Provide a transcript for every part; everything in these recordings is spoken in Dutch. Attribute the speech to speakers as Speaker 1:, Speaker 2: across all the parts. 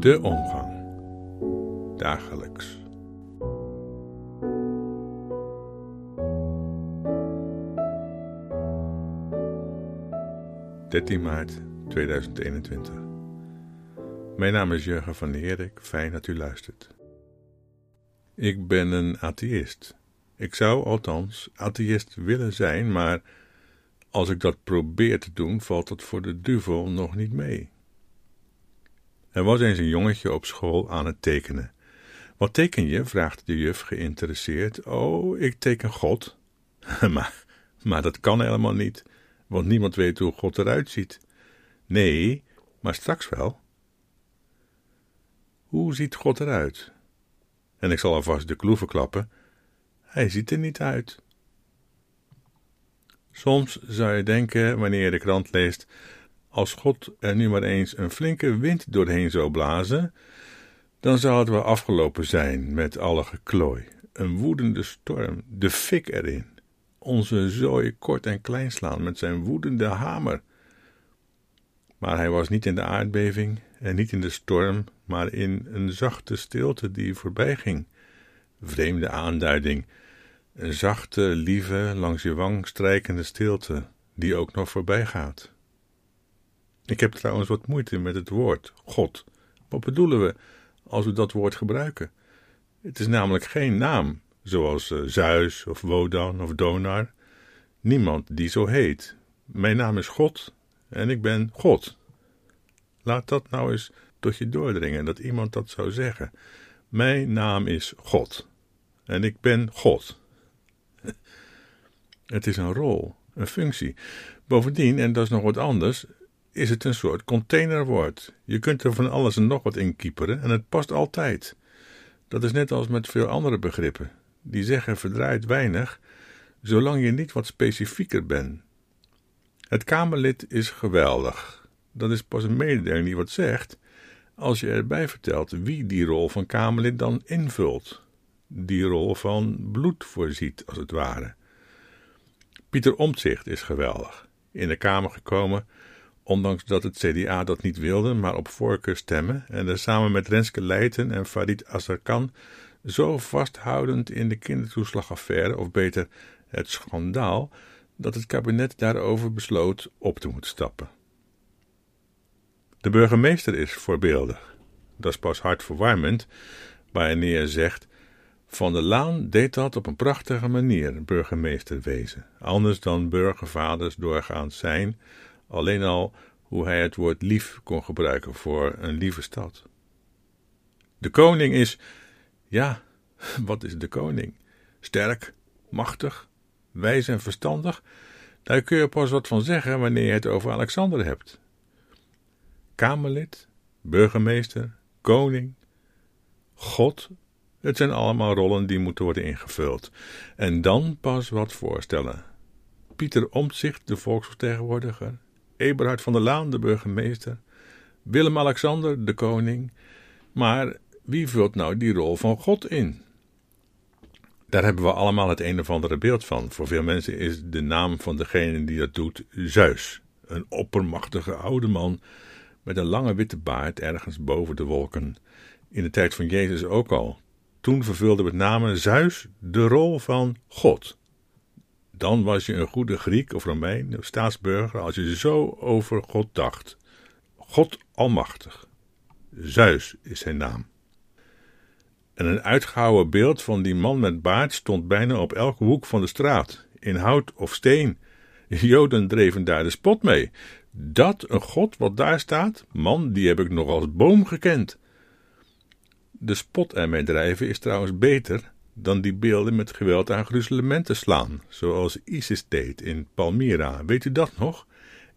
Speaker 1: De omgang. Dagelijks. ...13 maart 2021. Mijn naam is Jurgen van der Herik, fijn dat u luistert. Ik ben een atheïst. Ik zou althans atheïst willen zijn, maar als ik dat probeer te doen, valt dat voor de duvel nog niet mee. Er was eens een jongetje op school aan het tekenen. Wat teken je? vraagt de juf geïnteresseerd. Oh, ik teken God. maar, maar dat kan helemaal niet, want niemand weet hoe God eruit ziet. Nee, maar straks wel. Hoe ziet God eruit? En ik zal alvast de kloe verklappen. Hij ziet er niet uit. Soms zou je denken, wanneer je de krant leest, als God er nu maar eens een flinke wind doorheen zou blazen, dan zou het wel afgelopen zijn met alle geklooi. Een woedende storm, de fik erin. Onze zooi kort en klein slaan met zijn woedende hamer. Maar hij was niet in de aardbeving en niet in de storm, maar in een zachte stilte die voorbij ging. Vreemde aanduiding. Een zachte, lieve, langs je wang strijkende stilte, die ook nog voorbij gaat. Ik heb trouwens wat moeite met het woord God. Wat bedoelen we als we dat woord gebruiken? Het is namelijk geen naam, zoals uh, Zeus of Wodan of Donar. Niemand die zo heet. Mijn naam is God en ik ben God. Laat dat nou eens tot je doordringen, dat iemand dat zou zeggen. Mijn naam is God en ik ben God. Het is een rol, een functie. Bovendien, en dat is nog wat anders, is het een soort containerwoord. Je kunt er van alles en nog wat in kieperen en het past altijd. Dat is net als met veel andere begrippen. Die zeggen verdraait weinig, zolang je niet wat specifieker bent. Het Kamerlid is geweldig. Dat is pas een mededeling die wat zegt, als je erbij vertelt wie die rol van Kamerlid dan invult. Die rol van bloed voorziet, als het ware. Pieter Omtzigt is geweldig. In de Kamer gekomen ondanks dat het CDA dat niet wilde, maar op voorkeur stemmen, en er samen met Renske Leijten en Farid Azarkan zo vasthoudend in de kindertoeslagaffaire, of beter het schandaal, dat het kabinet daarover besloot op te moeten stappen. De burgemeester is voorbeeldig. Dat is pas hartverwarmend, wanneer zegt van der Laan deed dat op een prachtige manier, burgemeester wezen, anders dan burgervaders doorgaans zijn, alleen al hoe hij het woord lief kon gebruiken voor een lieve stad. De koning is, ja, wat is de koning? Sterk, machtig, wijs en verstandig? Daar kun je pas wat van zeggen wanneer je het over Alexander hebt. Kamerlid, burgemeester, koning, God, het zijn allemaal rollen die moeten worden ingevuld. En dan pas wat voorstellen. Pieter Omtzigt, de volksvertegenwoordiger, Eberhard van der Laan, de burgemeester, Willem-Alexander, de koning. Maar wie vult nou die rol van God in? Daar hebben we allemaal het een of andere beeld van. Voor veel mensen is de naam van degene die dat doet Zeus, een oppermachtige oude man met een lange witte baard ergens boven de wolken. In de tijd van Jezus ook al. Toen vervulde met name Zeus de rol van God. Dan was je een goede Griek of Romein of staatsburger als je zo over God dacht. God Almachtig. Zeus is zijn naam. En een uitgehouwen beeld van die man met baard stond bijna op elke hoek van de straat, in hout of steen. Joden dreven daar de spot mee. Dat een God wat daar staat, man, die heb ik nog als boom gekend. De spot ermee drijven is trouwens beter dan die beelden met geweld aan gruzelementen slaan, zoals ISIS deed in Palmyra. Weet u dat nog?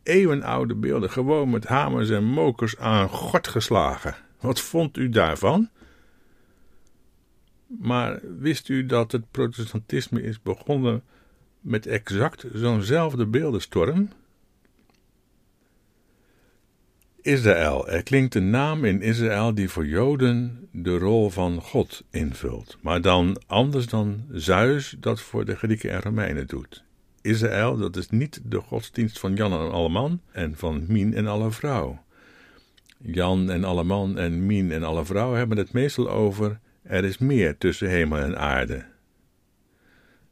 Speaker 1: Eeuwenoude beelden, gewoon met hamers en mokers aan gort geslagen. Wat vond u daarvan? Maar wist u dat het protestantisme is begonnen met exact zo'nzelfde beeldenstorm? Israël. Er klinkt een naam in Israël die voor Joden de rol van God invult, maar dan anders dan Zeus dat voor de Grieken en Romeinen doet. Israël, dat is niet de godsdienst van Jan en Alleman en van Mien en alle vrouw. Jan en alle man en Mien en alle vrouw hebben het meestal over er is meer tussen hemel en aarde.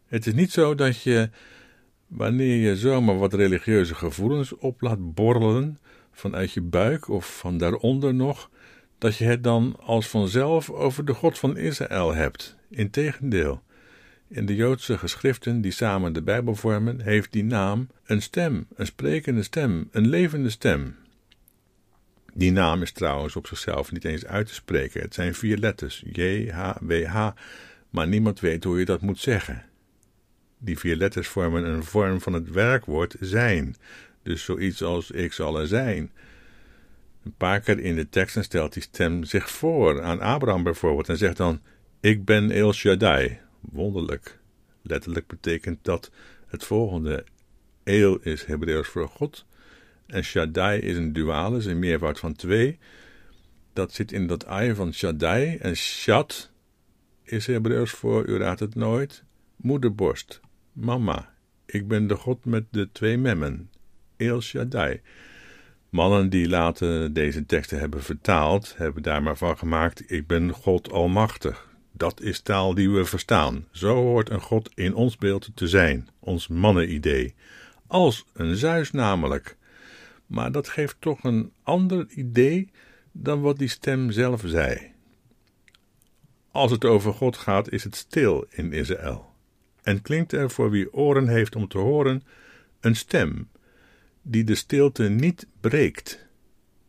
Speaker 1: Het is niet zo dat je, wanneer je zomaar wat religieuze gevoelens op laat borrelen vanuit je buik of van daaronder nog, dat je het dan als vanzelf over de God van Israël hebt. Integendeel, in de Joodse geschriften die samen de Bijbel vormen, heeft die naam een stem, een sprekende stem, een levende stem. Die naam is trouwens op zichzelf niet eens uit te spreken. Het zijn vier letters, J, H, W, H, maar niemand weet hoe je dat moet zeggen. Die vier letters vormen een vorm van het werkwoord zijn, dus zoiets als ik zal er zijn. Een paar keer in de teksten stelt die stem zich voor, aan Abraham bijvoorbeeld, en zegt dan: Ik ben El Shaddai. Wonderlijk. Letterlijk betekent dat het volgende. El is Hebreeuws voor God, en Shaddai is een dualis, een meervoud van twee. Dat zit in dat ei van Shaddai, en Shad is Hebreeuws voor, u raadt het nooit, moederborst, mama. Ik ben de God met de twee memmen, El Shaddai. Mannen die later deze teksten hebben vertaald, hebben daar maar van gemaakt: Ik ben God Almachtig. Dat is taal die we verstaan. Zo hoort een God in ons beeld te zijn, ons mannenidee. Als een Zeus namelijk. Maar dat geeft toch een ander idee dan wat die stem zelf zei. Als het over God gaat, is het stil in Israël. En klinkt er voor wie oren heeft om te horen een stem die de stilte niet breekt.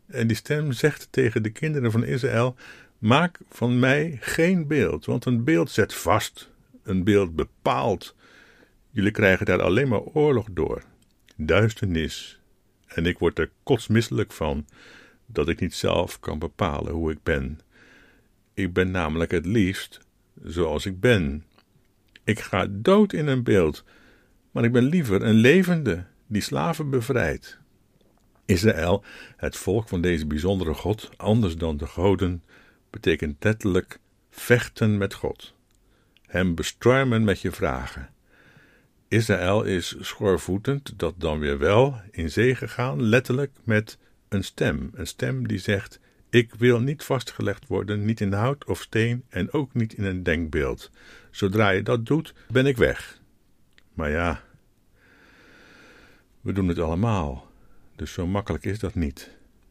Speaker 1: En die stem zegt tegen de kinderen van Israël: Maak van mij geen beeld, want een beeld zet vast, een beeld bepaalt. Jullie krijgen daar alleen maar oorlog door, duisternis. En ik word er kotsmisselijk van dat ik niet zelf kan bepalen hoe ik ben. Ik ben namelijk het liefst zoals ik ben. Ik ga dood in een beeld, maar ik ben liever een levende die slaven bevrijdt. Israël, het volk van deze bijzondere God, anders dan de goden, betekent letterlijk vechten met God. Hem bestormen met je vragen. Israël is schoorvoetend, dat dan weer wel in zee gegaan, letterlijk met een stem. Een stem die zegt: Ik wil niet vastgelegd worden, niet in hout of steen en ook niet in een denkbeeld. Zodra je dat doet, ben ik weg. Maar ja, we doen het allemaal, dus zo makkelijk is dat niet.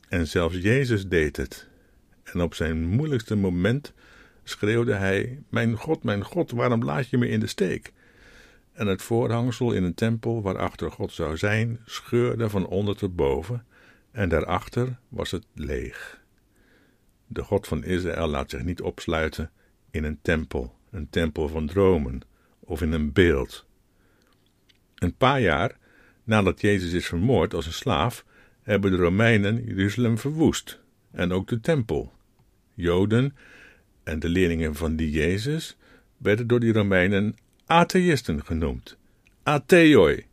Speaker 1: En zelfs Jezus deed het. En op zijn moeilijkste moment schreeuwde hij: Mijn God, mijn God, waarom laat je me in de steek? En het voorhangsel in een tempel waarachter God zou zijn, scheurde van onder tot boven, en daarachter was het leeg. De God van Israël laat zich niet opsluiten in een tempel, een tempel van dromen of in een beeld. Een paar jaar Nadat Jezus is vermoord als een slaaf, hebben de Romeinen Jeruzalem verwoest en ook de tempel. Joden en de leerlingen van die Jezus werden door die Romeinen atheïsten genoemd. Atheoi.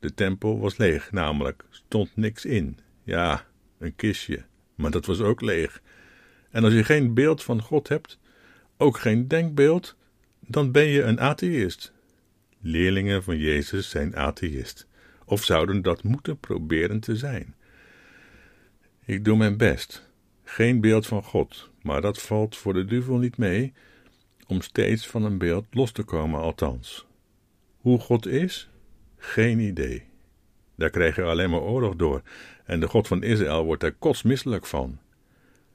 Speaker 1: De tempel was leeg, namelijk stond niks in. Ja, een kistje, maar dat was ook leeg. En als je geen beeld van God hebt, ook geen denkbeeld, dan ben je een atheïst. Leerlingen van Jezus zijn atheïst of zouden dat moeten proberen te zijn. Ik doe mijn best, geen beeld van God, maar dat valt voor de duivel niet mee, om steeds van een beeld los te komen, althans. Hoe God is? Geen idee. Daar krijg je alleen maar oorlog door, en de God van Israël wordt er kotsmisselijk van.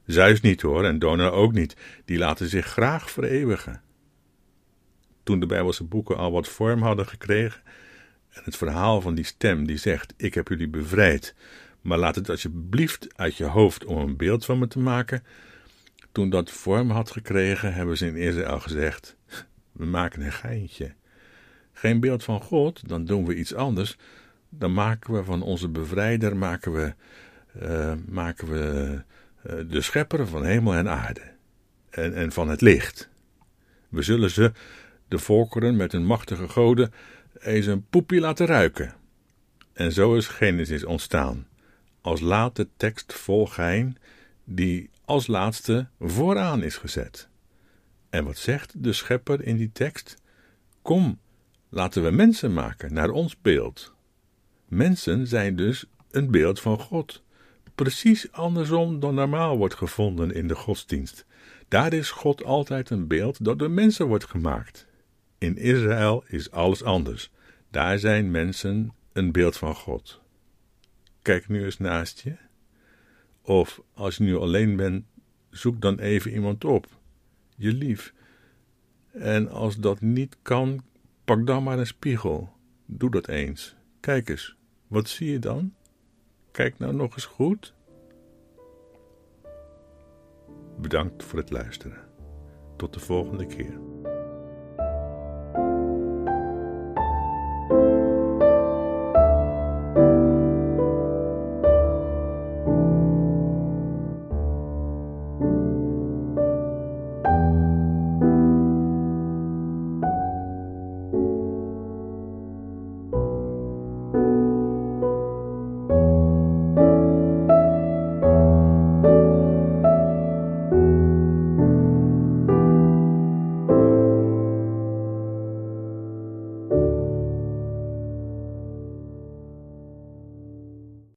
Speaker 1: Zeus niet hoor, en Dona ook niet, die laten zich graag vereeuwigen. Toen de Bijbelse boeken al wat vorm hadden gekregen, en het verhaal van die stem die zegt: Ik heb jullie bevrijd, maar laat het alsjeblieft uit je hoofd om een beeld van me te maken. Toen dat vorm had gekregen, hebben ze in Israël gezegd: We maken een geintje. Geen beeld van God, dan doen we iets anders. Dan maken we van onze bevrijder maken we, uh, maken we uh, de schepper van hemel en aarde. En, en van het licht. We zullen ze, de volkeren met hun machtige goden, eens een poepje laten ruiken. En zo is Genesis ontstaan, als late tekst vol gein, die als laatste vooraan is gezet. En wat zegt de schepper in die tekst? Kom, laten we mensen maken naar ons beeld. Mensen zijn dus een beeld van God. precies andersom dan normaal wordt gevonden in de godsdienst. Daar is God altijd een beeld dat door mensen wordt gemaakt. In Israël is alles anders. Daar zijn mensen een beeld van God. Kijk nu eens naast je. Of als je nu alleen bent, zoek dan even iemand op. Je lief. En als dat niet kan, pak dan maar een spiegel. Doe dat eens. Kijk eens. Wat zie je dan? Kijk nou nog eens goed. Bedankt voor het luisteren. Tot de volgende keer.